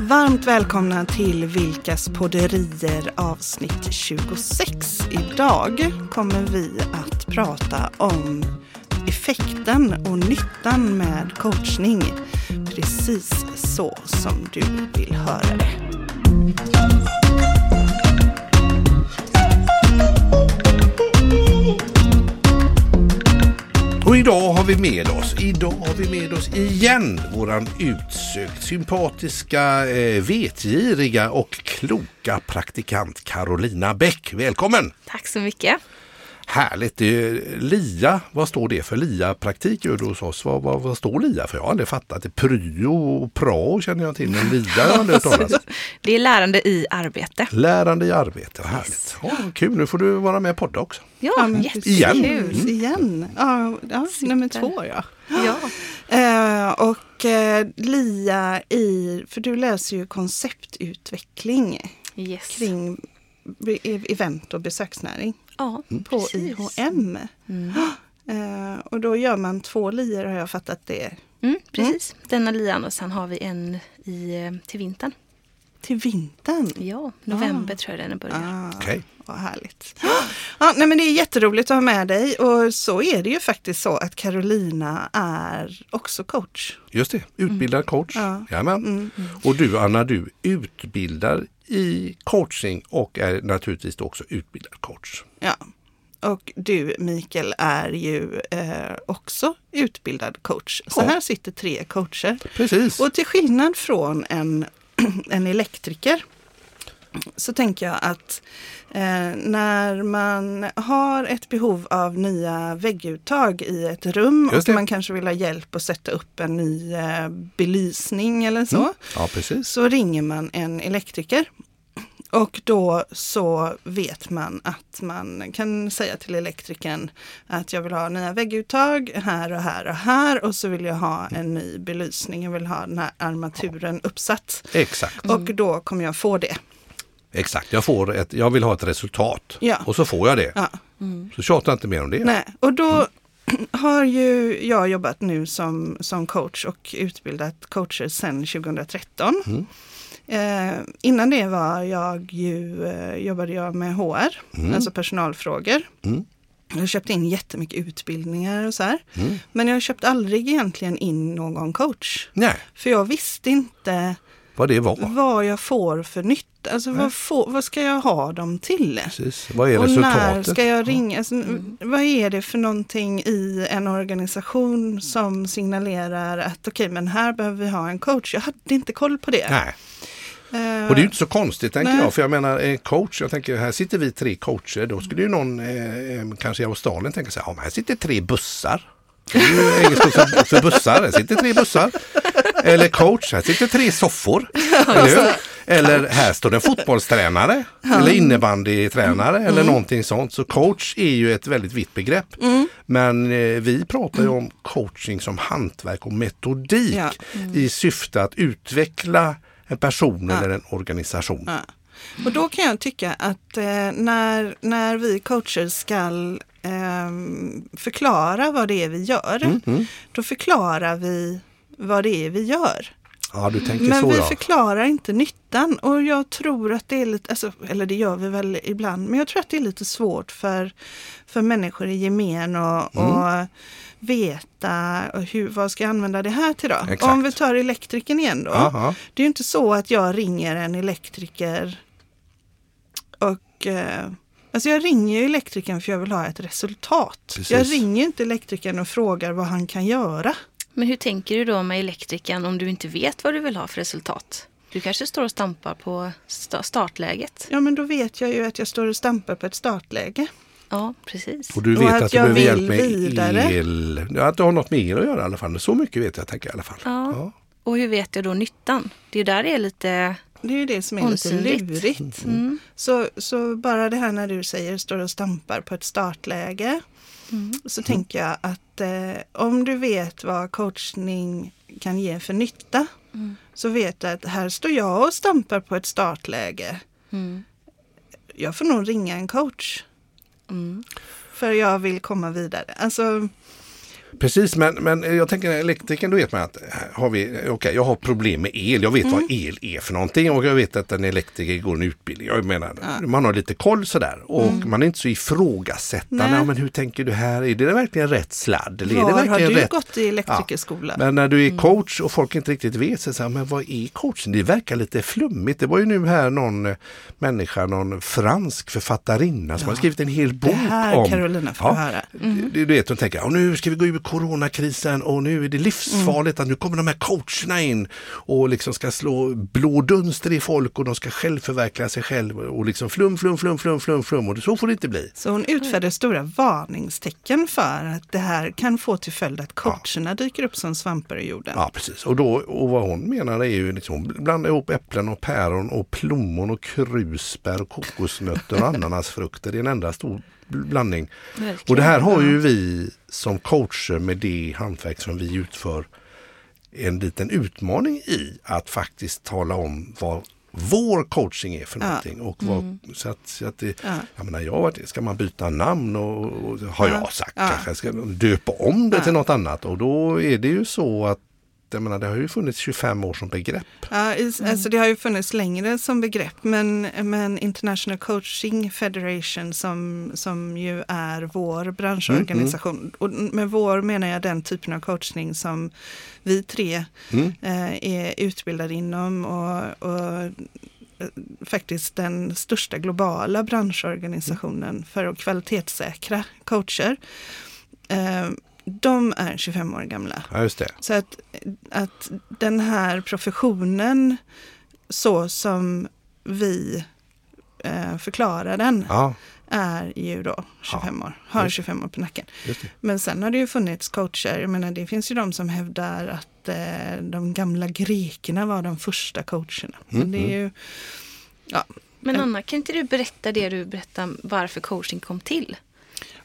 Varmt välkomna till Vilkas podderier avsnitt 26. Idag kommer vi att prata om effekten och nyttan med coachning. Precis så som du vill höra det. Idag har vi med oss, idag har vi med oss igen våran utsökt sympatiska, eh, vetgiriga och kloka praktikant Carolina Bäck. Välkommen! Tack så mycket. Härligt! Eh, LIA, vad står det för? LIA-praktik gör du hos oss. Vad, vad, vad står LIA för? Jag har aldrig fattat. Det. Pryo och prao känner jag till, men LIA har jag aldrig hört talas. Det är lärande i arbete. Lärande i arbete, vad härligt. Ja, kul, nu får du vara med och podda också. Ja, jättekul. Igen. Precis, igen. Ja, ja, nummer två ja. Ja. Eh, och eh, LIA i, för du läser ju konceptutveckling Yes. kring event och besöksnäring Ja, på precis. IHM. Mm. Eh, och då gör man två lior har jag fattat det Mm, precis. Denna lian och sen har vi en i, eh, till vintern. till vintern. Ja, november tror jag den börjar. Ah, Okej. Vad härligt. Ja, nej, men det är jätteroligt att ha med dig och så är det ju faktiskt så att Carolina är också coach. Just det, utbildad coach. Ja. Jajamän. Mm. Och du Anna, du utbildar i coaching och är naturligtvis också utbildad coach. Ja. Och du Mikael är ju eh, också utbildad coach. Så Ja. här sitter tre coacher. Precis. Och till skillnad från en, en elektriker så tänker jag att eh, när man har ett behov av nya vägguttag i ett rum och man kanske vill ha hjälp att sätta upp en ny eh, belysning eller så, Mm. Ja, så ringer man en elektriker. Och då så vet man att man kan säga till elektrikern att jag vill ha nya vägguttag här och här och här och så vill jag ha en ny belysning. Jag vill ha den här armaturen uppsatt. Exakt. Och då kommer jag få det. Exakt. Jag, får ett, jag vill ha ett resultat Ja. och så får jag det. Ja. Så tjata inte mer om det. Nej, och då har ju jag jobbat nu som, som coach och utbildat coacher sedan 2013. Mm. Eh, innan det var jag ju, eh, jobbade jag med HR, alltså personalfrågor. Mm. Jag har köpt in jättemycket utbildningar och så här. Mm. Men jag köpte aldrig egentligen in någon coach. Nej, För jag visste inte vad det var. vad jag får för nytta. Alltså vad, får, vad ska jag ha dem till? Precis. Vad är Och när resultatet? ska jag ringa? Alltså, Vad är det för någonting i en organisation som signalerar att okej, men här behöver vi ha en coach. Jag hade inte koll på det. Nej. Eh, Och det är ju inte så konstigt tänker Nej. jag. För jag menar en coach, jag tänker här sitter vi tre coacher. Då skulle ju någon eh, eh, kanske i Australien tänka sig, ja men här sitter tre bussar. Det är ju engelska för, för bussar, här sitter tre bussar. Eller coach, här sitter tre soffor. Eller, hur? eller här står det en fotbollstränare. Eller innebandytränare eller någonting sånt. Så coach är ju ett väldigt vitt begrepp. Men eh, vi pratar ju om coaching som hantverk och metodik Ja. i syfte att utveckla en person eller en organisation. Ja. Och då kan jag tycka att eh, när, när vi coacher ska förklara vad det är vi gör, Mm, då förklarar vi vad det är vi gör. Ja, du tänker Men så vi ja. förklarar inte nyttan och jag tror att det är lite, alltså, eller det gör vi väl ibland, men jag tror att det är lite svårt för, för människor i gemen att Mm. veta hur, vad ska jag använda det här till då? Exakt. Om vi tar elektrikern igen då. Aha. Det är ju inte så att jag ringer en elektriker och eh, Alltså jag ringer ju elektrikern för jag vill ha ett resultat. Precis. Jag ringer inte elektrikern och frågar vad han kan göra. Men hur tänker du då med elektrikern om du inte vet vad du vill ha för resultat? Du kanske står och stampar på sta- startläget? Ja men då vet jag ju att jag står och stampar på ett startläge. Ja, precis. Och du Och vet att att, du jag behöver hjälp vill med vidare. el. Ja, att du har något med el att göra i alla fall. Så mycket vet jag tänker jag i alla fall. Ja. Och hur vet jag då nyttan? Det är ju där det är lite... Det är ju det som är lite Osynligt. lurigt. Mm. Så, så bara det här när du säger står och stampar på ett startläge. Mm. Så tänker jag att eh, om du vet vad coachning kan ge för nytta. Mm. Så vet du att här står jag och stampar på ett startläge. Mm. Jag får nog ringa en coach. Mm. För jag vill komma vidare. Alltså, Precis, men, men jag tänker elektrikern, då vet man att har vi, okay, jag har problem med el. Jag vet Mm. vad el är för någonting och jag vet att en elektriker går en utbildning. Jag menar, man har lite koll sådär och man är inte så ifrågasättande. Mm. Ja, men hur tänker du här? Är det verkligen rätt sladd? Eller är det Var har verkligen du rätt? gått i elektrikerskola? Men när du är coach och folk inte riktigt vet, så säger men vad är coaching? Det verkar lite flummigt. Det var ju nu här någon eh, människa, någon fransk författarinna som har skrivit en hel bok här, om... Carolina, får du höra. Du, du vet, hon tänker, ja, nu ska vi gå ur coronakrisen och nu är det livsfarligt att nu kommer de här coacherna in och liksom ska slå blå dunster i folk och de ska självförverkliga sig själv och liksom flum, flum, flum, flum, flum, flum och så får det inte bli. Så hon utfärdar stora varningstecken för att det här kan få till följd att coacherna dyker upp som svampar i jorden. Ja, precis. Och, då, och vad hon menar är ju liksom blanda ihop äpplen och päron och plommon och krusbär och kokosnötter och ananasfrukter i en enda stor blandning. Verkligen. Och det här har ju vi som coacher med det hantverk som vi utför en liten utmaning i att faktiskt tala om vad vår coaching är för Ja. någonting. Och vad, så att, så att det, Ja. jag menar, jag, har varit- ska man byta namn och, och har Ja. jag sagt kanske, ska döpa om det till något annat och då är det ju så att jag menar, det har ju funnits 25 år som begrepp. Ja, i- alltså det har ju funnits längre som begrepp men, men International Coaching Federation som, som ju är vår branschorganisation. Och med vår menar jag den typen av coachning som vi tre Mm. eh, är utbildade inom och, och eh, faktiskt den största globala branschorganisationen för att kvalitetssäkra coacher. De är 25 år gamla. Ja, just det. Så att, att den här professionen så som vi eh, förklarar den Ja, är ju då 25 år, har just 25 år på nacken. just det. Men sen har det ju funnits coacher, jag menar det finns ju de som hävdar att eh, de gamla grekerna var de första coacherna. Mm, Men det är ju, ja, Men Anna, kan inte du berätta det du berättade varför coaching kom till?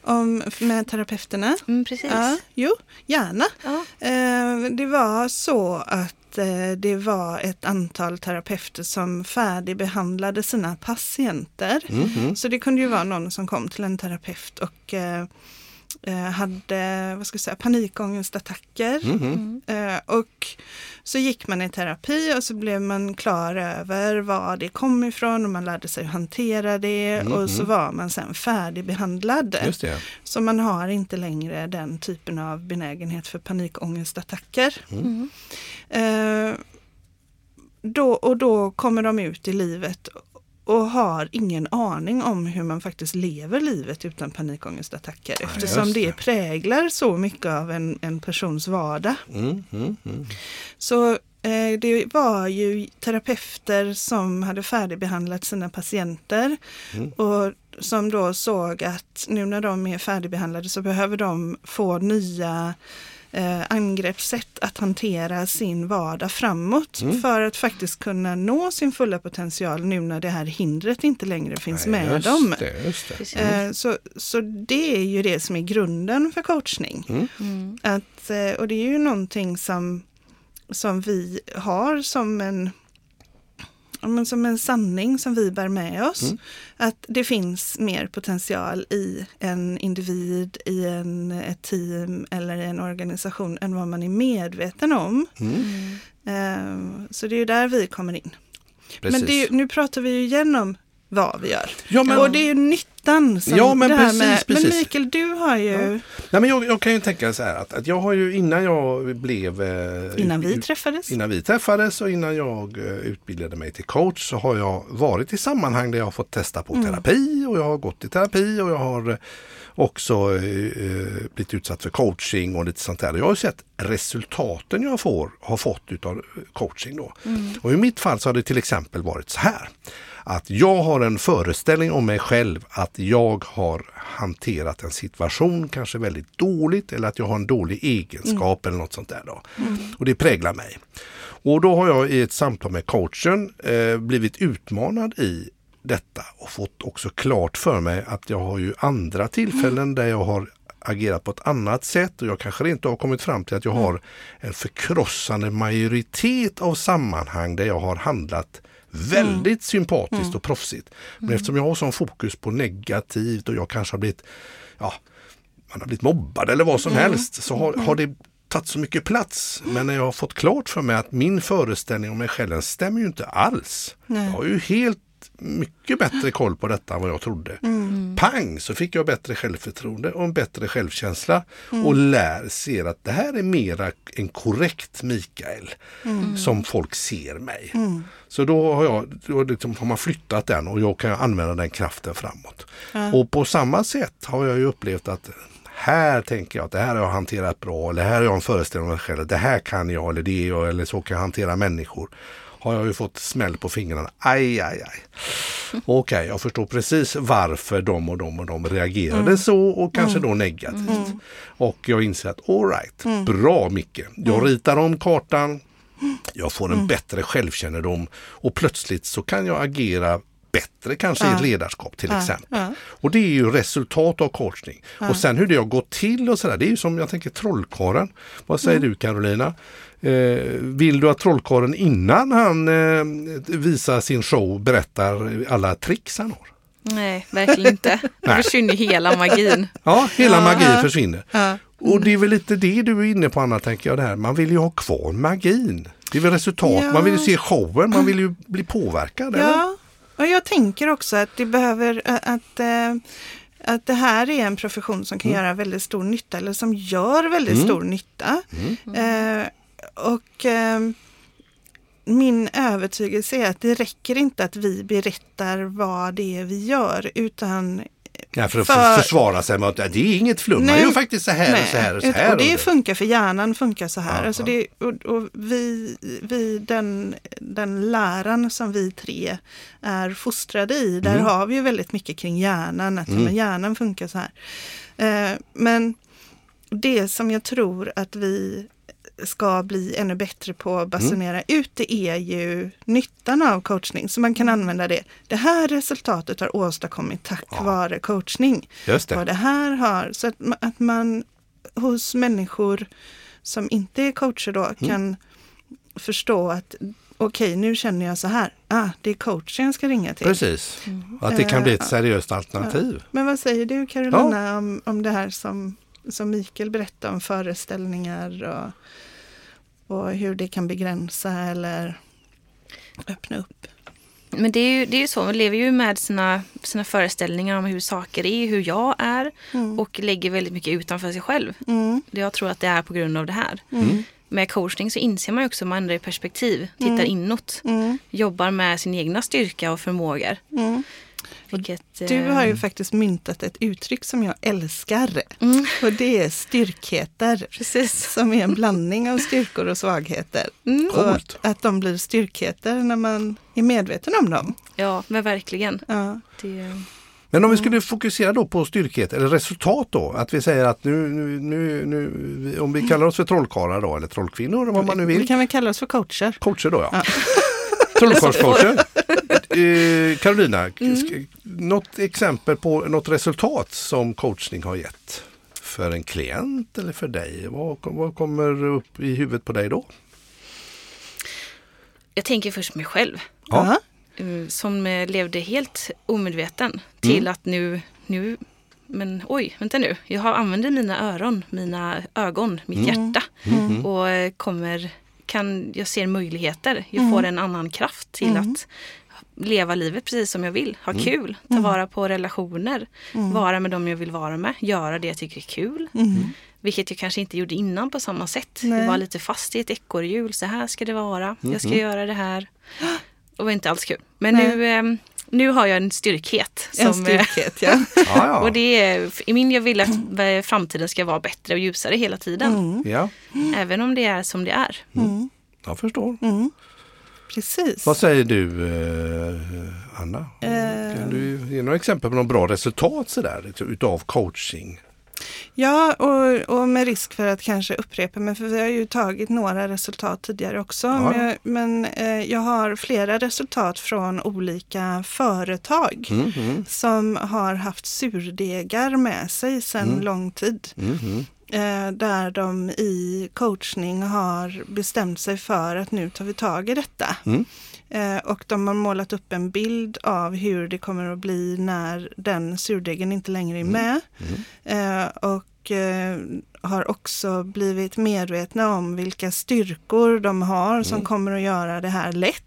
Om, med terapeuterna. Mm, precis. Ja, jo, gärna. Ja. Eh, det var så att eh, det var ett antal terapeuter som färdigbehandlade sina patienter. Mhm. Så det kunde ju vara någon som kom till en terapeut och eh, hade vad ska jag säga, panikångestattacker. Mhm. Eh, och så gick man i terapi och så blev man klar över var det kom ifrån och man lärde sig att hantera det och så var man sen färdigbehandlad. Just det. Så man har inte längre den typen av benägenhet för panikångestattacker. Mm. Eh, då, och då kommer de ut i livet och har ingen aning om hur man faktiskt lever livet utan panikångestattacker. Eftersom just det det. präglar så mycket av en, en persons vardag. Mm, mm, mm. Så eh, det var ju terapeuter som hade färdigbehandlat sina patienter Mm. och som då såg att nu när de är färdigbehandlade så behöver de få nya eh, angreppssätt att hantera sin vardag framåt Mm. för att faktiskt kunna nå sin fulla potential nu när det här hindret inte längre finns Nej, med just dem. Det, just det. Eh, så, så det är ju det som är grunden för coachning. Mm. Mm. Att, eh, och det är ju någonting som, som vi har som en, men som en sanning som vi bär med oss. Mm. Att det finns mer potential i en individ, i en, ett team eller i en organisation än vad man är medveten om. Mm. Eh, så det är ju där vi kommer in. Precis. Men det nu pratar vi ju igen om vad vi gör. ja, men, Och det är ju nyttan. Som Ja, men det här precis, med, precis. Men Mikael, du har ju, Ja. nej, men jag, jag kan ju tänka så här att, att jag har ju innan jag blev... Eh, innan vi ut- träffades, Innan vi träffades och innan jag eh, utbildade mig till coach så har jag varit i sammanhang där jag har fått testa på Mm. terapi och jag har gått i terapi och jag har eh, också eh, blivit utsatt för coaching och lite sånt där. Jag har sett resultaten jag får, har fått utav coaching då. Och i mitt fall så har det till exempel varit så här. Att jag har en föreställning om mig själv att jag har hanterat en situation kanske väldigt dåligt eller att jag har en dålig egenskap eller något sånt där. Då. Och det präglar mig. Och då har jag i ett samtal med coachen eh, blivit utmanad i detta och fått också klart för mig att jag har ju andra tillfällen där jag har agerat på ett annat sätt och jag kanske inte har kommit fram till att jag har en förkrossande majoritet av sammanhang där jag har handlat väldigt sympatiskt och proffsigt. Men eftersom jag har sån fokus på negativt och jag kanske har blivit ja, man har blivit mobbad eller vad som helst så har, har det tagit så mycket plats. Men när jag har fått klart för mig att min föreställning om mig själv stämmer ju inte alls. Nej. Jag har ju helt mycket bättre koll på detta än vad jag trodde. Pang så fick jag bättre självförtroende och en bättre självkänsla och lär, ser att det här är mera en korrekt Mikael som folk ser mig. Så då har, jag, då liksom har man flyttat den och jag kan använda den kraften framåt. Och på samma sätt har jag ju upplevt att här tänker jag att det här har jag hanterat bra eller här har jag en föreställning om mig själv. Det här kan jag eller det är jag eller så kan jag hantera människor. Har jag ju fått smäll på fingrarna. Aj, aj, aj. Okej, jag förstår precis varför de och de och de reagerade så och kanske då negativt. Och jag inser att all right, bra Micke. Jag ritar om kartan. Jag får en bättre självkännedom och plötsligt så kan jag agera bättre kanske i ett ledarskap till exempel. ja. Och det är ju resultat av coachning. Och sen hur det har gått till och sådär, det är ju som jag tänker trollkarlen. Vad säger du Carolina? Eh, vill du att trollkarlen innan han eh, visar sin show berättar alla tricks han har? Nej, verkligen inte. Då försvinner hela magin. Ja, hela Ja, magin försvinner. Ja. Och det är väl lite det du är inne på Anna, tänker jag. Det här. Man vill ju ha kvar magin. Det är väl resultat. Ja. Man vill ju se showen, man vill ju bli påverkad. Eller? Ja, och jag tänker också att det behöver att, eh, att det här är en profession som kan göra väldigt stor nytta eller som gör väldigt stor nytta. Eh, och eh, min övertygelse är att det räcker inte att vi berättar vad det är vi gör utan Ja, för att För- försvara sig med att det är inget flum. Man Nej. gör faktiskt så här och så här och så här. Och det funkar för hjärnan, funkar så här. Ja, alltså ja. det, och, och vi, vi den, den läran som vi tre är fostrade i, där Mm. har vi ju väldigt mycket kring hjärnan, att men hjärnan funkar så här. Eh, men det som jag tror att vi ska bli ännu bättre på att basunera ut, det är ju nyttan av coachning. Så man kan använda det. Det här resultatet har åstadkommit tack Ja. vare coachning. Just det. Vad det här har, så att, att man hos människor som inte är coacher då Mm. kan förstå att okej, nu känner jag så här. Ah, det är coachen jag ska ringa till. Precis. Att det kan bli ett Eh, seriöst alternativ. Men vad säger du Carolina om, om det här som, som Mikael berättade om föreställningar och, och hur det kan begränsa eller öppna upp? Men det är ju, det är ju så, man lever ju med sina, sina föreställningar om hur saker är, hur jag är och lägger väldigt mycket utanför sig själv. Mm. Jag tror att det är på grund av det här. Med coachning så inser man ju också att man ändrar perspektiv, tittar inåt, Mm. jobbar med sin egna styrka och förmågor. Mm. Vilket, Du eh, har ju faktiskt myntat ett uttryck som jag älskar. Mm. Och det är styrkheter. Precis. Som är en blandning av styrkor och svagheter. Mm. Och att de blir styrkheter när man är medveten om dem. Ja, men verkligen. Ja. Det, Men om vi skulle fokusera då på styrkhet eller resultat då. Att vi säger att nu, nu, nu, nu om vi kallar oss för trollkarlar då eller trollkvinnor vad man nu Vi vill. kan väl kalla oss för coacher. Coacher då ja. Trollkarlscoacher. Eh, Carolina, sk- något exempel på något resultat som coachning har gett? För en klient eller för dig? Vad, vad kommer upp i huvudet på dig då? jag tänker först mig själv. Ja. eh, som eh, levde helt omedveten till att nu, nu, men oj, vänta nu, jag har använder mina öron, mina ögon, mitt hjärta och eh, kommer, kan, jag ser möjligheter, jag får en annan kraft till att leva livet precis som jag vill, ha kul, ta vara på relationer, vara med dem jag vill vara med, göra det jag tycker är kul. Vilket jag kanske inte gjorde innan på samma sätt. Nej. Jag var lite fast i ett ekorrhjul. Så här ska det vara. Jag ska göra det här. Det var inte alls kul. Men Nej. nu, eh, nu har jag en styrkhet. En Som, eh, styrkhet, ja. Och det är, i min, jag vill att eh, framtiden ska vara bättre och ljusare hela tiden. ja, Även om det är som det är. jag förstår. Precis. Vad säger du eh, Anna? Kan du ge några exempel på några bra resultat sådär, liksom, utav coaching? Ja, och, och med risk för att kanske upprepa mig, för vi har ju tagit några resultat tidigare också. Ja. Men, jag, men eh, jag har flera resultat från olika företag Mhm, som har haft surdegar med sig sedan Mm. lång tid. Eh, där de i coachning har bestämt sig för att nu tar vi tag i detta. Mm. Eh, och de har målat upp en bild av hur det kommer att bli när den surdegen inte längre är Mm. med. Eh, och och har också blivit medvetna om vilka styrkor de har som kommer att göra det här lätt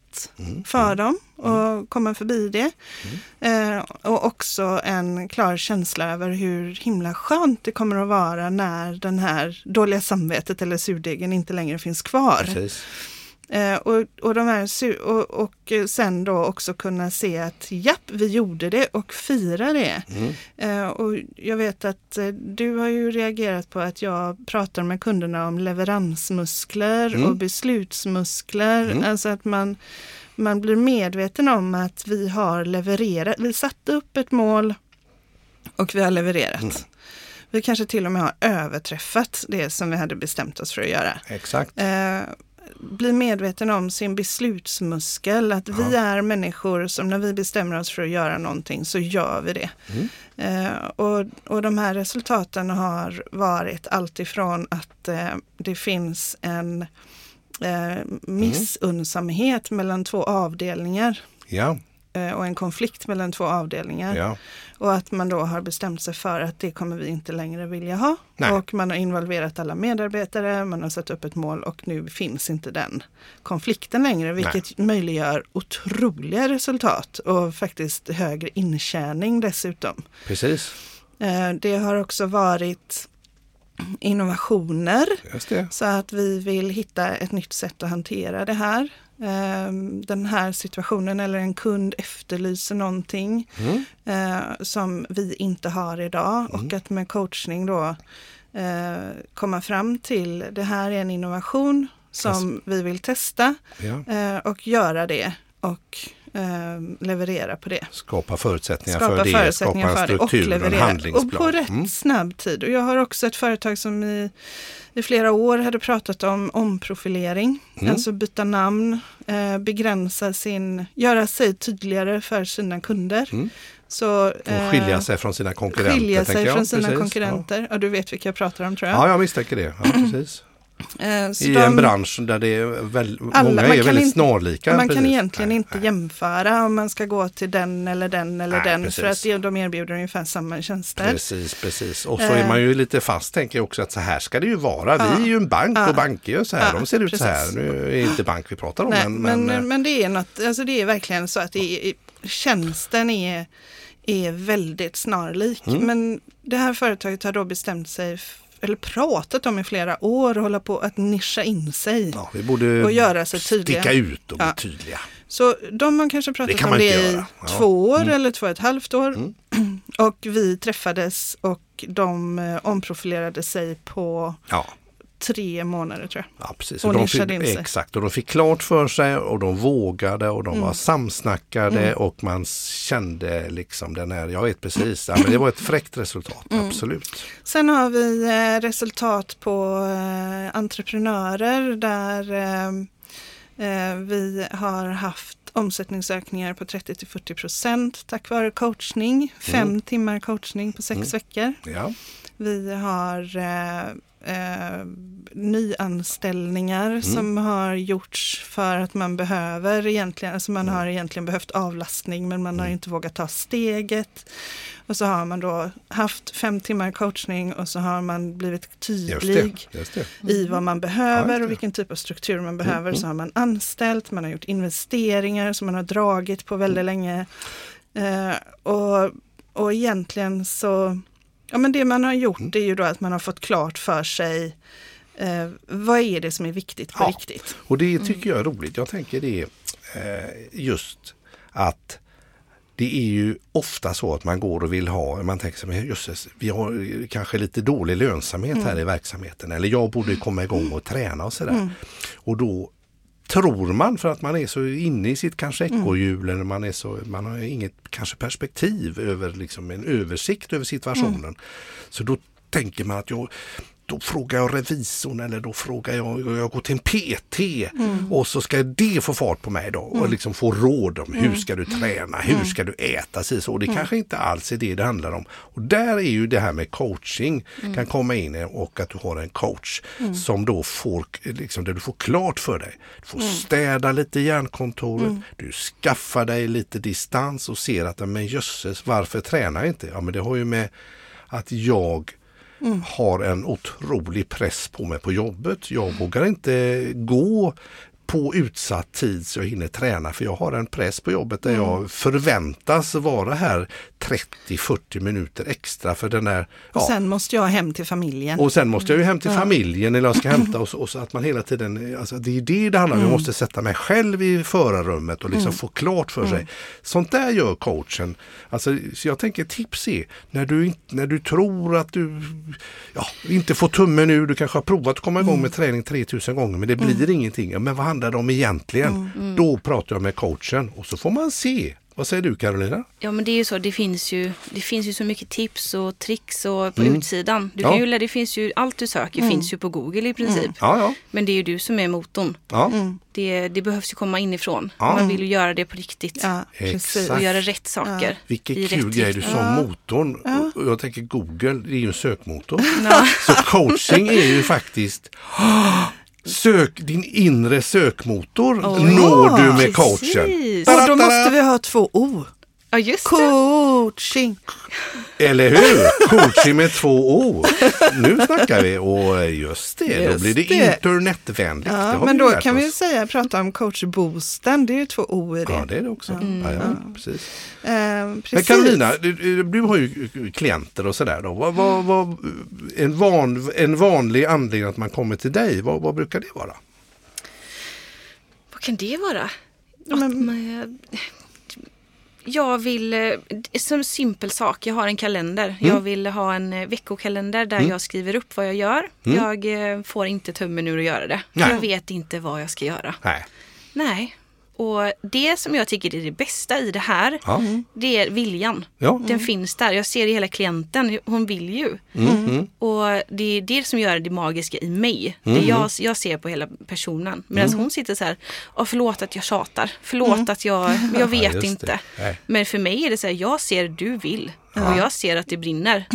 för dem att komma förbi det. Eh, och också en klar känsla över hur himla skönt det kommer att vara när den här dåliga samvetet eller surdegen inte längre finns kvar. Precis. Eh, och, och, de här, och, och sen då också kunna se att japp, vi gjorde det och fira det. Mm. Eh, och jag vet att eh, du har ju reagerat på att jag pratar med kunderna om leveransmuskler Mm. och beslutsmuskler. Mm. Alltså att man, man blir medveten om att vi har levererat. Vi satte upp ett mål och vi har levererat. Mm. Vi kanske till och med har överträffat det som vi hade bestämt oss för att göra. Exakt. Bli medveten om sin beslutsmuskel, att vi är människor som när vi bestämmer oss för att göra någonting så gör vi det. Mm. Eh, och, och de här resultaten har varit alltifrån att eh, det finns en eh, missunnsamhet mellan två avdelningar. Ja, och en konflikt mellan två avdelningar. ja. Och att man då har bestämt sig för att det kommer vi inte längre vilja ha. Nej. Och man har involverat alla medarbetare, man har satt upp ett mål och nu finns inte den konflikten längre. Vilket möjliggör otroliga resultat och faktiskt högre intjäning dessutom. Precis. Eh, Det har också varit innovationer så att vi vill hitta ett nytt sätt att hantera det här. Ehm, Den här situationen eller en kund efterlyser någonting Mm. eh, som vi inte har idag och att med coachning då eh, komma fram till det här är en innovation som vi vill testa Ja. eh, och göra det och eh, leverera på det. Skapa förutsättningar Skapa för det, förutsättningar skapa en för det och struktur, en leverera. Och handlingsplan. på rätt Mm. snabb tid. Och jag har också ett företag som i, i flera år hade pratat om omprofilering. Mm. Alltså byta namn, eh, begränsa sin, göra sig tydligare för sina kunder. Mm. Så, Och eh, skilja sig från sina konkurrenter. skilja sig jag. från sina Precis. konkurrenter. Ja. du vet vilka jag pratar om tror jag. Ja. ja, jag misstänker det. Ja, precis. Eh, så I de- en bransch där det är väl, Alla- många är kan väldigt inte- snarlika. Man kan precis. egentligen Nej, inte nej. jämföra om man ska gå till den eller den eller Nej, den precis. för att de- de erbjuder ungefär samma tjänster. Precis, precis. Och så Eh. är man ju lite fast tänker jag också att så här ska det ju vara. Vi Ja. är ju en bank Ja. och banker gör så här. Ja, De ser ut så här. precis. Nu är det inte bank vi pratar om. Men, men, men, men, eh, det är något, alltså det är verkligen så att det är, tjänsten är, är väldigt snarlik. Mm. Men det här företaget har då bestämt sig, eller pratat om i flera år, och hålla på att nischa in sig. ja, vi borde och göra sig tydliga. sticka ut och bli Ja. tydliga. Så de har kanske pratat Det kan om det i. Ja. två år Mm. eller två och ett halvt år. Mm. Och vi träffades och de eh, omprofilerade sig på Ja, tre månader tror jag. ja precis. Och Och de fick, in sig. exakt, och de fick klart för sig och de vågade och de Mm. var samsnackade och man kände liksom den här, jag vet precis, ja, men det var ett fräckt resultat, Mm. absolut. Sen har vi eh, resultat på eh, entreprenörer där eh, eh, vi har haft omsättningsökningar på 30 till 40 procent tack vare coachning. Fem timmar coachning på sex Mm. veckor. Ja, Vi har eh, nyanställningar Mm. som har gjorts för att man behöver egentligen, alltså man har egentligen behövt avlastning men man har Mm. inte vågat ta steget. Och så har man då haft fem timmar coachning och så har man blivit just tydlig det. Just det. i vad man Ja, behöver just det. och vilken typ av struktur man behöver. mm. Så har man anställt, man har gjort investeringar som man har dragit på väldigt Mm. länge. Eh, och, och egentligen så, ja men det man har gjort Mm. är ju då att man har fått klart för sig eh, vad är det som är viktigt på Ja. riktigt. Och det tycker jag är roligt. Jag tänker det eh, just att det är ju ofta så att man går och vill ha, man tänker sig, jösses, vi har kanske lite dålig lönsamhet här i verksamheten eller jag borde komma igång och träna och sådär. Och då tror man för att man är så inne i sitt kanske ekorrhjul eller man, är så, man har inget kanske perspektiv över liksom en översikt över situationen. Så då tänker man att jag då frågar jag revisorn eller då frågar jag, jag går till en PT och så ska det få fart på mig då och liksom få råd om hur ska du träna, hur ska du äta, sig så. Och det kanske inte alls är det det handlar om. Och där är ju det här med coaching kan komma in och att du har en coach som då får, liksom, där du får klart för dig. Du får städa lite hjärnkontoret, du skaffar dig lite distans och ser att men jösses, varför tränar jag inte? Ja men det har ju med att jag Mm. har en otrolig press på mig på jobbet. Jag vågar inte gå på utsatt tid så jag hinner träna för jag har en press på jobbet där jag förväntas vara här 30-40 minuter extra för den där Och sen måste jag hem till familjen. och sen måste jag ju hem till familjen eller jag ska hämta och så, och så att man hela tiden, alltså det är det det handlar om. Jag måste sätta mig själv i förarrummet och liksom få klart för sig. Sånt där gör coachen. Alltså, så jag tänker tips är när du, när du tror att du ja, inte får tummen ur, du kanske har provat att komma igång med träning 3000 gånger men det blir ingenting. Ja, Men vad handlar det om egentligen? Då pratar jag med coachen och så får man se. Vad säger du Carolina? Ja men det är ju så, det finns ju, det finns ju så mycket tips och tricks och på utsidan. Du kan Mm. Ja. ju, det finns ju, allt du söker finns ju på Google i princip. Ja, ja. Men det är ju du som är motorn. ja. Det, det behövs ju komma inifrån. Ja. Man vill ju göra det på riktigt. Ja. Och göra rätt saker. i Vilken kul grej du sa motorn. Jag tänker Google, det är ju en sökmotor. Ja. Så coaching är ju faktiskt Sök, din inre sökmotor når du med coachen. precis. Och då måste vi ha två O. Ja just det. Coaching. Eller hur? Coaching med två O. Nu snackar vi och just det, då Just blir det, det. internetvänligt. det Ja, har men vi då kan vi oss. säga prata om coachboosten. Det är ju två O i det. Ja, det är det också. Ja, ja, precis. Eh, Men precis. Carolina, du, du har ju klienter och sådär. Då. Vad, vad, vad, en, van, en vanlig anledning att man kommer till dig, vad, vad brukar det vara? Vad kan det vara? Men- Att man, jag vill, eh, som en simpel sak, jag har en kalender. Mm. Jag vill ha en eh, veckokalender där jag skriver upp vad jag gör. Jag eh, får inte tummen ur att göra det. Mm. Nej. Jag vet inte vad jag ska göra. Nej. Nej. Och det som jag tycker är det bästa i det här, Ja. det är viljan. Ja. Den finns där. Jag ser det i hela klienten. Hon vill ju. Mm. Och det är det som gör det magiska i mig. Mm. Det jag, jag ser på hela personen. Medan hon sitter så här, Åh, förlåt att jag tjatar. Förlåt att jag, jag vet Mm. det. inte. Men för mig är det så här, jag ser du vill. Och jag ser att det brinner.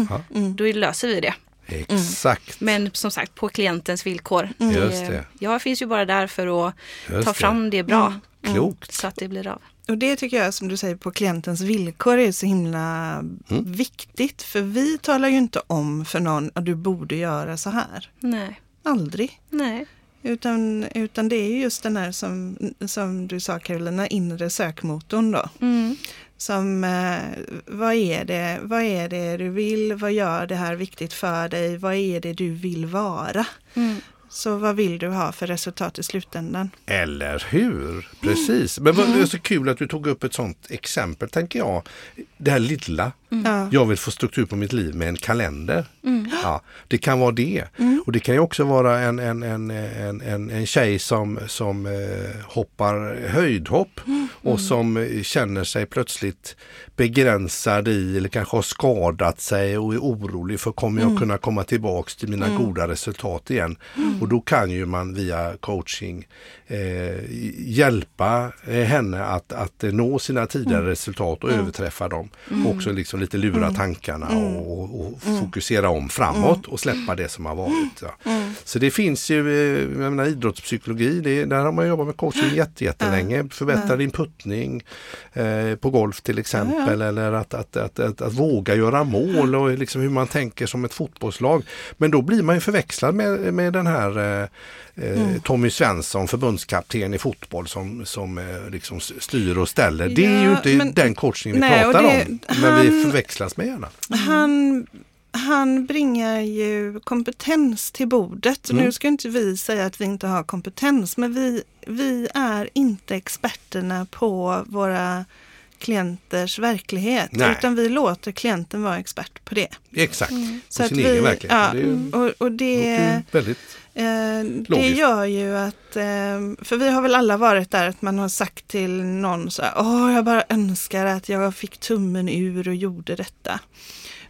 Då löser vi det. Exakt. Men som sagt, på klientens villkor. Just det. Jag finns ju bara där för att Just ta det. fram det bra. Klokt. Så att det blir av. Och det tycker jag som du säger på klientens villkor är så himla Mm. viktigt. För vi talar ju inte om för någon att du borde göra så här. Nej. Aldrig. Nej. Utan, utan det är ju just den här som, som du sa Carolina, inre sökmotorn då. Mm. Som, eh, vad, är det, vad är det du vill? Vad gör det här viktigt för dig? Vad är det du vill vara? Mm. Så vad vill du ha för resultat i slutändan? Eller hur? Precis. Men vad, det är så kul att du tog upp ett sånt exempel, tänker jag. Det här lilla. Ja. Jag vill få struktur på mitt liv med en kalender. Mm. Ja, det kan vara det. Och det kan ju också vara en, en, en, en, en, en tjej som, som eh, hoppar höjdhopp och som eh, känner sig plötsligt begränsad i eller kanske har skadat sig och är orolig för kommer jag kunna komma tillbaks till mina goda resultat igen. Och då kan ju man via coaching eh, hjälpa eh, henne att, att eh, nå sina tidigare resultat och överträffa dem. Och också liksom lite lura tankarna och, och, och fokusera om framåt och släppa det som har varit. Ja. Så det finns ju, eh, jag menar idrottspsykologi, det, där har man jobbat med coaching jätte, jättelänge. Förbättra din puttning eh, på golf till exempel eller att, att, att, att, att våga göra mål och liksom hur man tänker som ett fotbollslag. Men då blir man ju förväxlad med, med den här eh, Tommy Svensson, förbundskapten i fotboll som, som eh, liksom styr och ställer. Det är ju Ja, inte men- den coachningen vi Nej, och pratar det- om. Men vi förväxlas med gärna. Han, han bringar ju kompetens till bordet. Mm. Nu ska inte vi säga att vi inte har kompetens, men vi, vi är inte experterna på våra klienters verklighet. Nej. Utan vi låter klienten vara expert på det. Exakt, Så på sin egen verklighet. ja, det är ju, och, och det, ju väldigt eh, det logiskt. gör ju att, eh, för vi har väl alla varit där att man har sagt till någon så här, åh jag bara önskar att jag fick tummen ur och gjorde detta.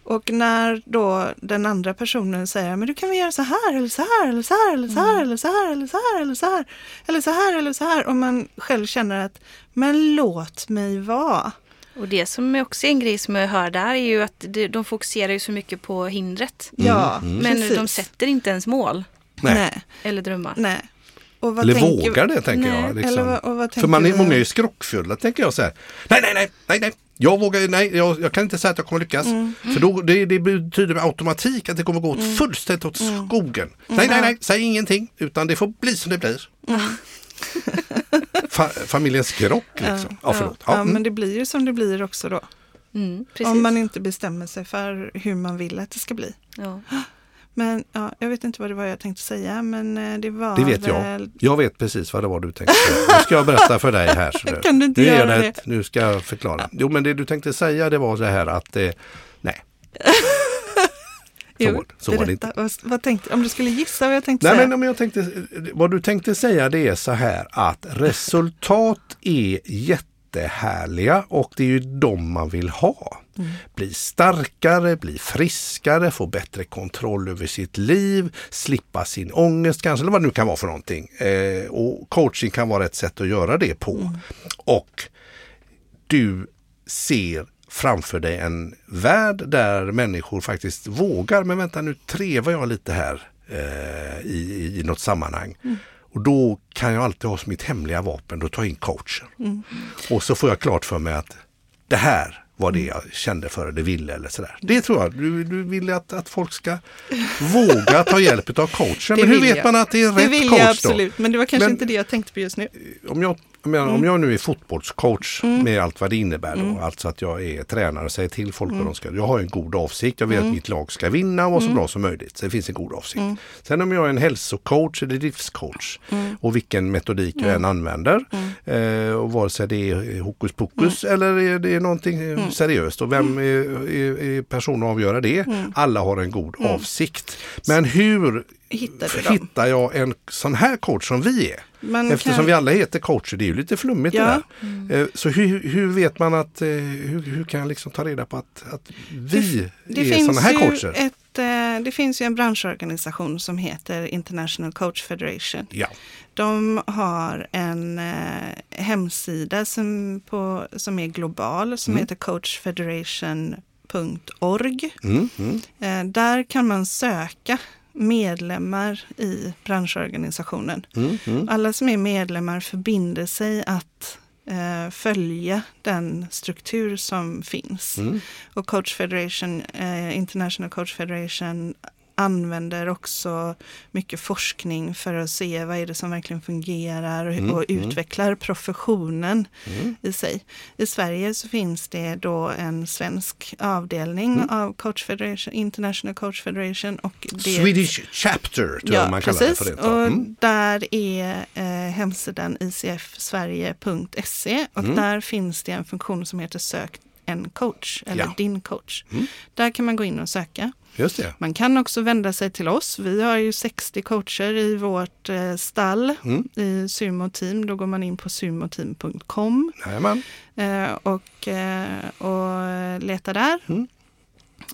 Och när då den andra personen säger, men du kan väl göra så här eller så här eller så här eller så här eller så här eller så här eller så här eller så här eller så här och man själv känner att, men låt mig vara. Och det som är också en grej som jag hör där är ju att det- de fokuserar ju så mycket på hindret. Ja, Mm. Men precis. de sätter inte ens mål Nej. Nej, eller drömmar. nej. Och vad Eller tänker- vågar det tänker Nej, jag. Liksom. eller vad- och vad För man är, tänker många är ju skrockfulla tänker jag så här. Nej, nej, nej, nej, nej, Jag vågar, nej, jag, jag kan inte säga att jag kommer lyckas. För då, det, det betyder med automatik att det kommer gå åt fullständigt åt skogen. Nej, nej, nej, säg ingenting. Utan det får bli som det blir. Fa, familjens skrock liksom. Ja, förlåt. Ja, Ja, mm. men det blir ju som det blir också då. Mm. Om man inte bestämmer sig för hur man vill att det ska bli. ja. Men ja, jag vet inte vad det var jag tänkte säga, men eh, det var Det vet jag. väl... Jag vet precis vad det var du tänkte säga. Nu ska jag berätta för dig här. Så Kan du inte nu, göra det ett, nu ska jag förklara. Jo men det du tänkte säga det var så här att eh, nej. Så, var- så var det inte. vad tänkte, om du skulle gissa vad jag tänkte Nej säga. men om jag tänkte, vad du tänkte säga det är så här att resultat är jättehärliga och det är ju de man vill ha. Bli starkare, bli friskare, få bättre kontroll över sitt liv, slippa sin ångest kanske, eller vad det nu kan vara för någonting. Eh, och coaching kan vara ett sätt att göra det på. Och du ser framför dig en värld där människor faktiskt vågar, men vänta nu trevar jag lite här eh, i, i något sammanhang. Och då kan jag alltid ha som mitt hemliga vapen, då tar jag in coachen. Och så får jag klart för mig att det här var det jag kände för eller ville eller sådär. Det tror jag, du, du vill att, att folk ska våga ta hjälp av coachen. Det Men hur vet jag. man att det är det rätt vill coach jag då? absolut, men det var kanske Men- inte det jag tänkte på just nu. om jag, menar, Mm. om jag nu är fotbollscoach med allt vad det innebär då, alltså att jag är tränare och säger till folk Mm. vad de ska Jag har en god avsikt, jag vill att mitt lag ska vinna och vara så bra som möjligt. Så det finns en god avsikt. Mm. Sen om jag är en hälsocoach eller livscoach och vilken metodik jag än använder Mm. eh, och vare sig det är hokus pokus eller är det är någonting eh, Mm. seriöst och vem är, är, är person att avgöra det? Mm. Alla har en god avsikt. Men hur Hittar du dem? hittar jag en sån här coach som vi är? Man Eftersom kan- vi alla heter coacher, det är ju lite flummigt Ja. det där. Eh, Så hur, hur vet man att, eh, hur, hur kan jag liksom ta reda på att, att vi Det är finns, sådana här coacher? ett, eh, det finns ju en branschorganisation som heter International Coach Federation. Ja. De har en hemsida som, på, som är global som heter coachfederation.org. Mm, mm. Där kan man söka medlemmar i branschorganisationen. Mm, mm. Alla som är medlemmar förbinder sig att eh, följa den struktur som finns. Mm. Och Coach Federation, eh, International Coach Federation använder också mycket forskning för att se vad är det som verkligen fungerar och, Mm, och mm. utvecklar professionen Mm. i sig. I Sverige så finns det då en svensk avdelning Mm. av Coach Federation, International Coach Federation. Och det, Swedish Chapter tror jag man kallar det för. precis. Det. Och Mm. där är eh, hemsidan icfsverige.se och där finns det en funktion som heter sök en coach eller Ja. din coach. Där kan man gå in och söka. Just det. Man kan också vända sig till oss. Vi har ju 60 coacher i vårt eh, stall Mm. i Sumo Team. Då går man in på sumoteam.com eh, och, eh, och letar där. Mm.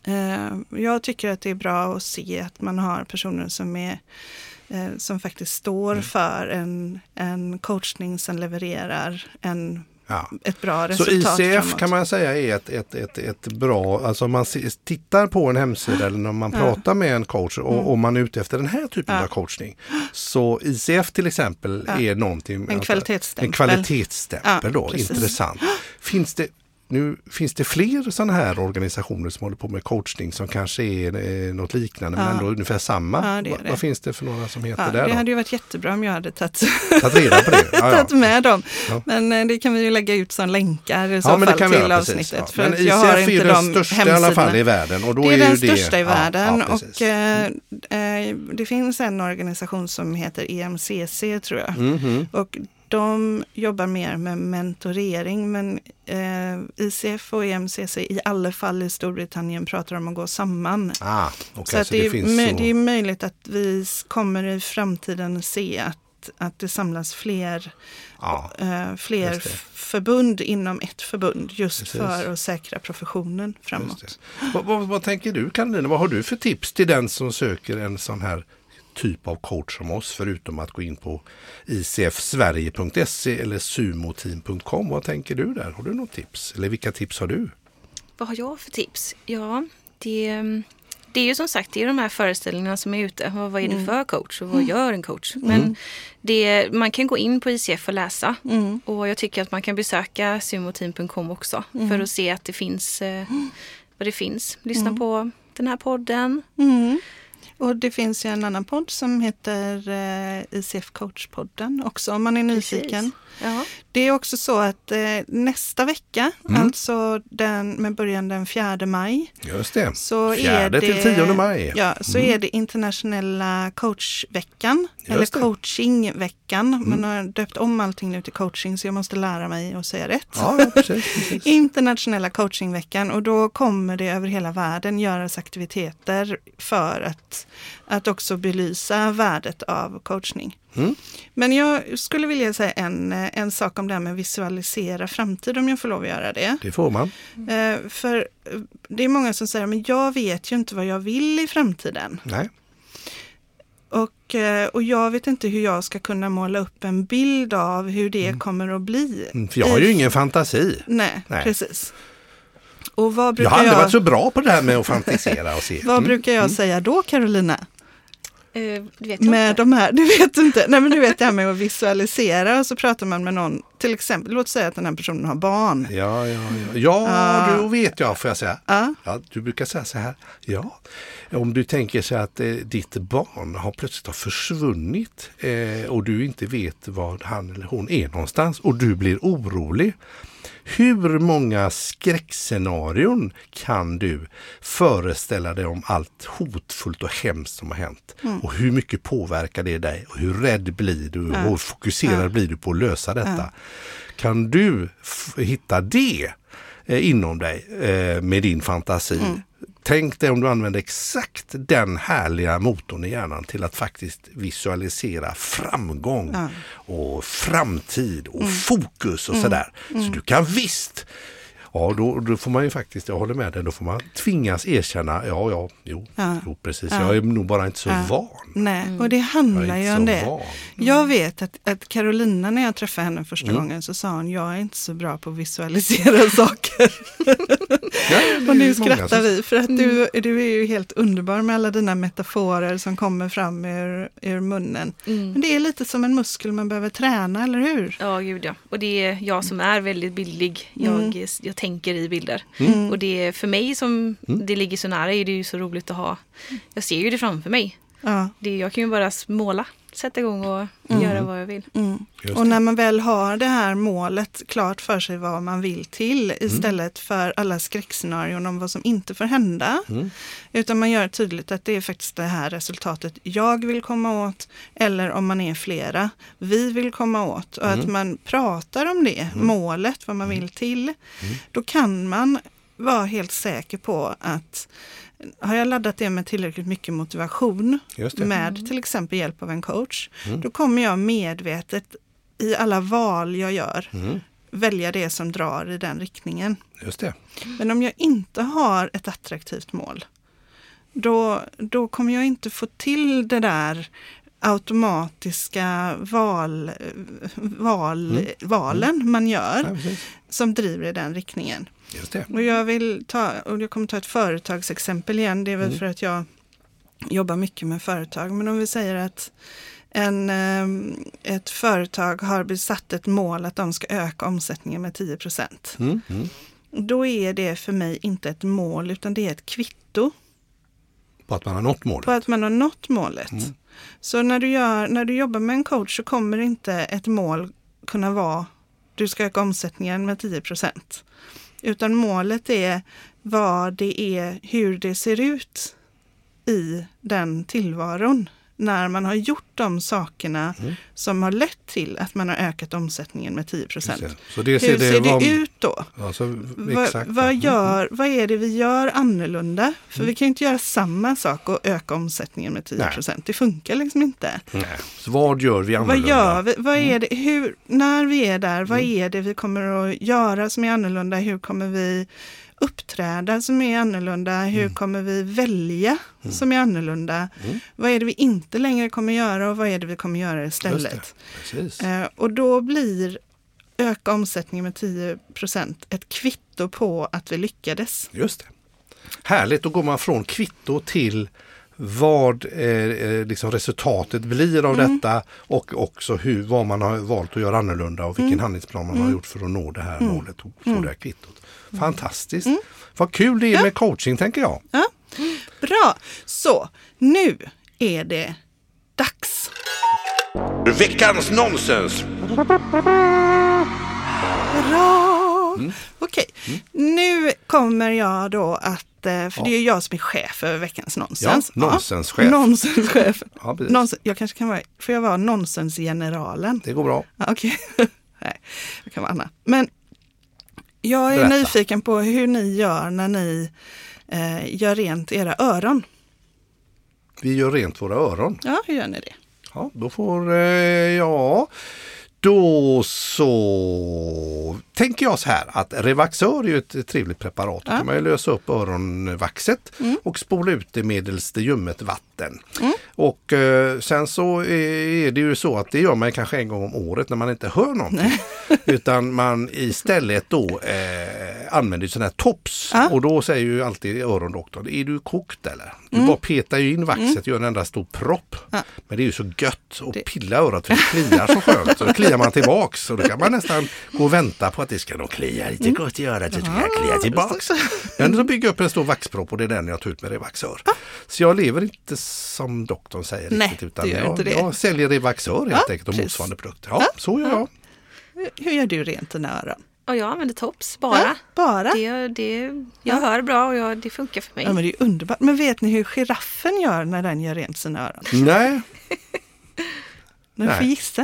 Eh, jag tycker att det är bra att se att man har personer som är eh, som faktiskt står Mm. för en, en coachning som levererar en, Ja. ett bra Så resultat ICF framåt. kan man säga är ett, ett, ett, ett bra, alltså om man tittar på en hemsida eller när man Ja. pratar med en coach och Mm. om man är ute efter den här typen Ja. av coachning. Så ICF till exempel är någonting. En alltså, kvalitetsstämpel. En kvalitetsstämpel då, intressant. Finns det, nu, finns det fler sådana här organisationer som håller på med coachning som kanske är eh, något liknande men Ja. ändå ungefär samma? Ja, det är Vad- det. Finns det för några som heter Ja, det då? hade ju varit jättebra om jag hade tagit, reda på det? Ja, med dem. Men eh, det kan vi ju lägga ut som länkar i så men det fall till göra, avsnittet. precis. För Men jag har är inte den de största i alla fall hemsidorna. i världen. Och då Det är är den största i ja, världen och eh, eh, det finns en organisation som heter EMCC tror jag. Mhm. Och de jobbar mer med mentorering men eh, ICF och EMCC i alla fall i Storbritannien pratar om att gå samman. Ah, okej, så så det, är, så... det är möjligt att vi kommer i framtiden se att, att det samlas fler, ja. eh, fler förbund inom ett förbund just Precis. för att säkra professionen framåt. Vad, vad, vad tänker du Karolina? Vad har du för tips till den som söker en sån här typ av coach som oss förutom att gå in på icfsverige.se eller sumoteam.com. Vad tänker du där? Har du något tips? Eller vilka tips har du? Vad har jag för tips? Ja, det, det är ju som sagt det är de här föreställningarna som är ute. Vad, är det Mm. för coach och vad gör en coach? Men det, man kan gå in på ICF och läsa. Mm. Och jag tycker att man kan besöka sumoteam.com också för att se att det finns eh, vad det finns. Lyssna på den här podden. Och det finns ju en annan podd som heter eh, ICF Coach-podden också om man är nyfiken. Det är också så att eh, nästa vecka, Mm. alltså den, med början den 4 maj, Just det. så Fjärde är det, till 10 maj. Ja, så är det internationella coachveckan, eller Just det. coachingveckan. Man har döpt om allting nu till coaching så jag måste lära mig att säga rätt. Ja, ja precis. precis. Internationella coachingveckan och då kommer det över hela världen göras aktiviteter för att, att också belysa värdet av coachning. Mm. Men jag skulle vilja säga en, en sak om det här med visualisera framtid om jag får lov att göra det. Det får man. Eh, för eh, det är många som säger, men jag vet ju inte vad jag vill i framtiden. Nej. Och, eh, och jag vet inte hur jag ska kunna måla upp en bild av hur det kommer att bli. Mm, För jag har ju ingen fantasi. Nej, Nej. precis. Och vad Jag brukar har jag, aldrig varit så bra på det här med att fantisera och se. vad Mm. brukar jag säga då Carolina? Jag Med inte. de här, du vet inte, nej men du vet det här med att visualisera och så pratar man med någon, till exempel, låt säga att den här personen har barn. Ja, ja, ja. ja Ah. då vet jag får jag säga. Ja. Ja, du brukar säga så här. Ja, om du tänker sig att eh, ditt barn har plötsligt har försvunnit eh, och du inte vet var han eller hon är någonstans och du blir orolig. Hur många skräckscenarion kan du föreställa dig om allt hotfullt och hemskt som har hänt? Och hur mycket påverkar det dig? Och hur rädd blir du? Och hur fokuserad blir du på att lösa detta? Kan du hitta det eh, inom dig eh, med din fantasi? Tänk dig om du använder exakt den härliga motorn i hjärnan till att faktiskt visualisera framgång Ja. och framtid och fokus och sådär. Så du kan visst Ja, då, då får man ju faktiskt, jag håller med dig, då får man tvingas erkänna, ja, ja, jo, Ja. jo precis, Ja. jag är nog bara inte så Ja. van. Nej, och det Jag handlar ju om så det. van. Jag vet att, att Carolina när jag träffade henne första Mm. gången så sa hon, jag är inte så bra på att visualisera saker. och nu skrattar vi för att du, du är ju helt underbar med alla dina metaforer som kommer fram ur, ur munnen. Mm. Men det är lite som en muskel man behöver träna, eller hur? Ja, gud ja. Och det är jag som är väldigt bildlig. Jag, Mm. jag tänker i bilder. Mm. Och det är för mig som Mm. det ligger så nära är det ju så roligt att ha. Jag ser ju det framför mig. Ja. Det, jag kan ju bara måla, sätta igång och Mm. göra vad jag vill. Mm. Och när man väl har det här målet klart för sig vad man vill till istället för alla skräckscenarion om vad som inte får hända. Mm. Utan man gör tydligt att det är faktiskt det här resultatet jag vill komma åt eller om man är flera, vi vill komma åt. Och att man pratar om det, målet, vad man vill till. Då kan man vara helt säker på att har jag laddat det med tillräckligt mycket motivation med till exempel hjälp av en coach, då kommer jag medvetet i alla val jag gör Mm. välja det som drar i den riktningen. Just det. Men om jag inte har ett attraktivt mål, då, då kommer jag inte få till det där automatiska val, val, valen man gör Ja, som driver i den riktningen. Och jag vill ta, och jag kommer ta ett företagsexempel igen, det är väl för att jag jobbar mycket med företag. Men om vi säger att en, eh, ett företag har besatt ett mål att de ska öka omsättningen med 10 procent. Mm. Mm. Då är det för mig inte ett mål utan det är ett kvitto På att man har nått målet. på att man har nått målet. Så när du, gör, när du jobbar med en coach så kommer inte ett mål kunna vara du ska öka omsättningen med 10 procent. Utan målet är vad det är, hur det ser ut i den tillvaron när man har gjort de sakerna som har lett till att man har ökat omsättningen med 10 procent. Just det. Hur ser det, var, ut då? Alltså, Vad, vad, Mm. gör, vad är det vi gör annorlunda? För vi kan ju inte göra samma sak och öka omsättningen med 10 procent. Det funkar liksom inte. Nej. Så vad gör vi Vad annorlunda? gör vi? Vad är det, hur, när vi är där, vad är det vi kommer att göra som är annorlunda? Hur kommer vi uppträda som är annorlunda? Hur kommer vi välja som är annorlunda? Vad är det vi inte längre kommer göra och vad är det vi kommer göra istället? Eh, och då blir öka omsättningen med 10% ett kvitto på att vi lyckades. Just det. Härligt, då går man från kvitto till vad eh, eh, liksom resultatet blir av detta och också hur, vad man har valt att göra annorlunda och vilken handlingsplan man har gjort för att nå det här målet och få det här kvittot. Fantastiskt! Vad kul det är med coaching tänker jag. Ja. Bra, så nu är det dags. Veckans nonsens! Bra! Okej, nu kommer jag då att, eh, för det är ju jag som är chef över veckans nonsens. Ja, nonsenschef. Nonsenschef. Ja. Nonsens, jag kanske kan vara, får jag vara nonsensgeneralen? Det går bra. Ja, Okej, nej, jag kan vara Anna. Men jag är Berätta. nyfiken på hur ni gör när ni eh, gör rent era öron. Vi gör rent våra öron. Ja, hur gör ni det? Ja, då får, eh, ja, då så tänker jag så här att Revaxör är ju ett trevligt preparat. Då kan man ju lösa upp öronvaxet och spola ut det medelst ljummet vatten. Och eh, sen så är, är det ju så att det gör man kanske en gång om året när man inte hör någonting. Utan man istället då eh, använder sån här tops. Ja. Och då säger ju alltid örondoktorn, är du kokt eller? Du bara petar ju in vaxet, gör en enda stor propp. Ja. Men det är ju så gött att pilla örat för det kliar så skönt. Så då kliar man tillbaks och då kan man nästan gå och vänta på att det ska nog klia lite gott i örat så ska klia tillbaks. Men så bygger jag upp en stor vaxpropp och det är den jag tar ut med Revaxör. Så jag lever inte som doktorn säger Nej, riktigt utan det jag, inte det. jag säljer Revaxör helt Ja, enkelt och motsvarande produkter. Ja, så gör jag. Hur gör du rent dina öron? Och jag använder tops bara. Ja, bara? Det, det, jag hör bra och jag, det funkar för mig. Ja, men det är underbart. Men vet ni hur giraffen gör när den gör rent sina öron? Nej, Ni får Nej. gissa.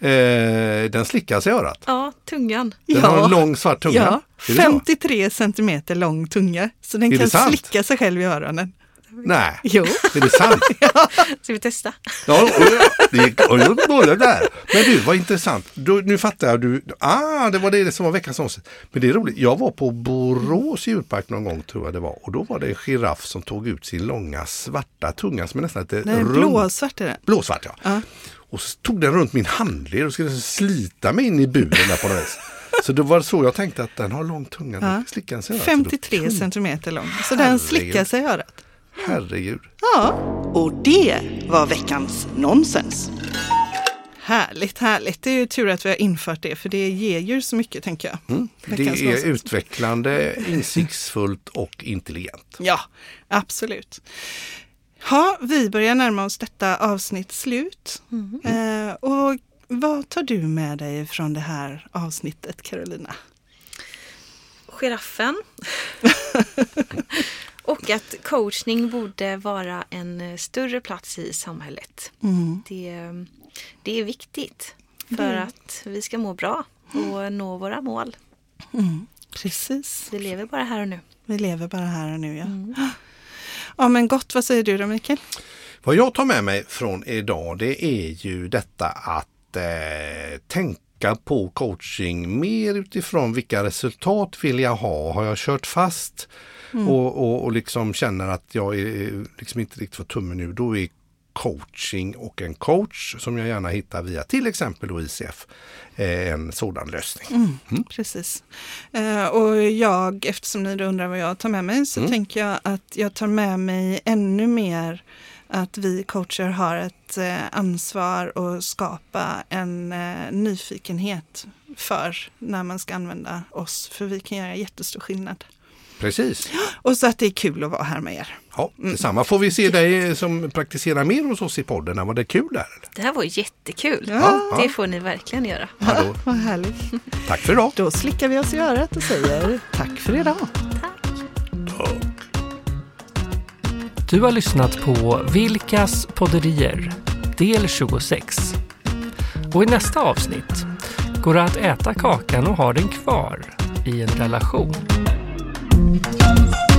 eh, den slickas i örat. Ja, tungan. Den har en lång svart tunga. Ja, Är det så? 53 centimeter lång tunga. Så den kan sant? slicka sig själv i öronen. Nej, Jo. är det sant? Ska vi testa? Ja, och jag, det, började där. Men du, vad intressant. Du, nu fattar jag. Du, ah, det var det som var veckans avsnitt. Men det är roligt. Jag var på Borås djurpark någon gång tror jag det var. Och då var det en giraff som tog ut sin långa svarta tunga som är nästan lite Nej, rund. blåsvart är det. Blåsvart ja. Ja. Och så tog den runt min handled och skulle slita mig in i buren där på något vis. Så det var så jag tänkte att den har lång tunga. Ja. Ja. Den sig i örat. Så då 53 kunde- centimeter lång. Så den slickar sig i örat. Herregud. Ja. Och det var veckans nonsens. Härligt, härligt. Det är ju tur att vi har infört det för det ger ju så mycket tänker jag. Mm. Det är nonsens. utvecklande, insiktsfullt och intelligent. Ja, absolut. Ja, vi börjar närma oss detta avsnitt slut. Eh, och vad tar du med dig från det här avsnittet Carolina? Giraffen. och att coachning borde vara en eh, större plats i samhället. Mm. Det, det är viktigt för att vi ska må bra och nå våra mål. Precis, Vi lever bara här och nu. vi lever bara här och nu. Ja. ja, men gott. Vad säger du då Mikael? Vad jag tar med mig från idag det är ju detta att eh, tänka på coaching mer utifrån vilka resultat vill jag ha? Har jag kört fast och, och, och liksom känner att jag är, liksom inte riktigt får tummen nu, då är coaching och en coach som jag gärna hittar via till exempel då ICF eh, en sådan lösning. Precis. Eh, och jag, eftersom ni undrar vad jag tar med mig, så tänker jag att jag tar med mig ännu mer att vi coacher har ett eh, ansvar att skapa en eh, nyfikenhet för när man ska använda oss, för vi kan göra jättestor skillnad. Precis. Och så att det är kul att vara här med er. Ja, detsamma. Får vi se dig som praktiserar mer hos oss i podden. Var det kul där? Det här var jättekul. Ja. Det får ni verkligen göra. Ja, då, Vad härligt. tack för idag. Då slickar vi oss i örat och säger tack för idag. Du har lyssnat på Vilkas podderier, del 26. Och i nästa avsnitt går det att äta kakan och ha den kvar i en relation. Müzik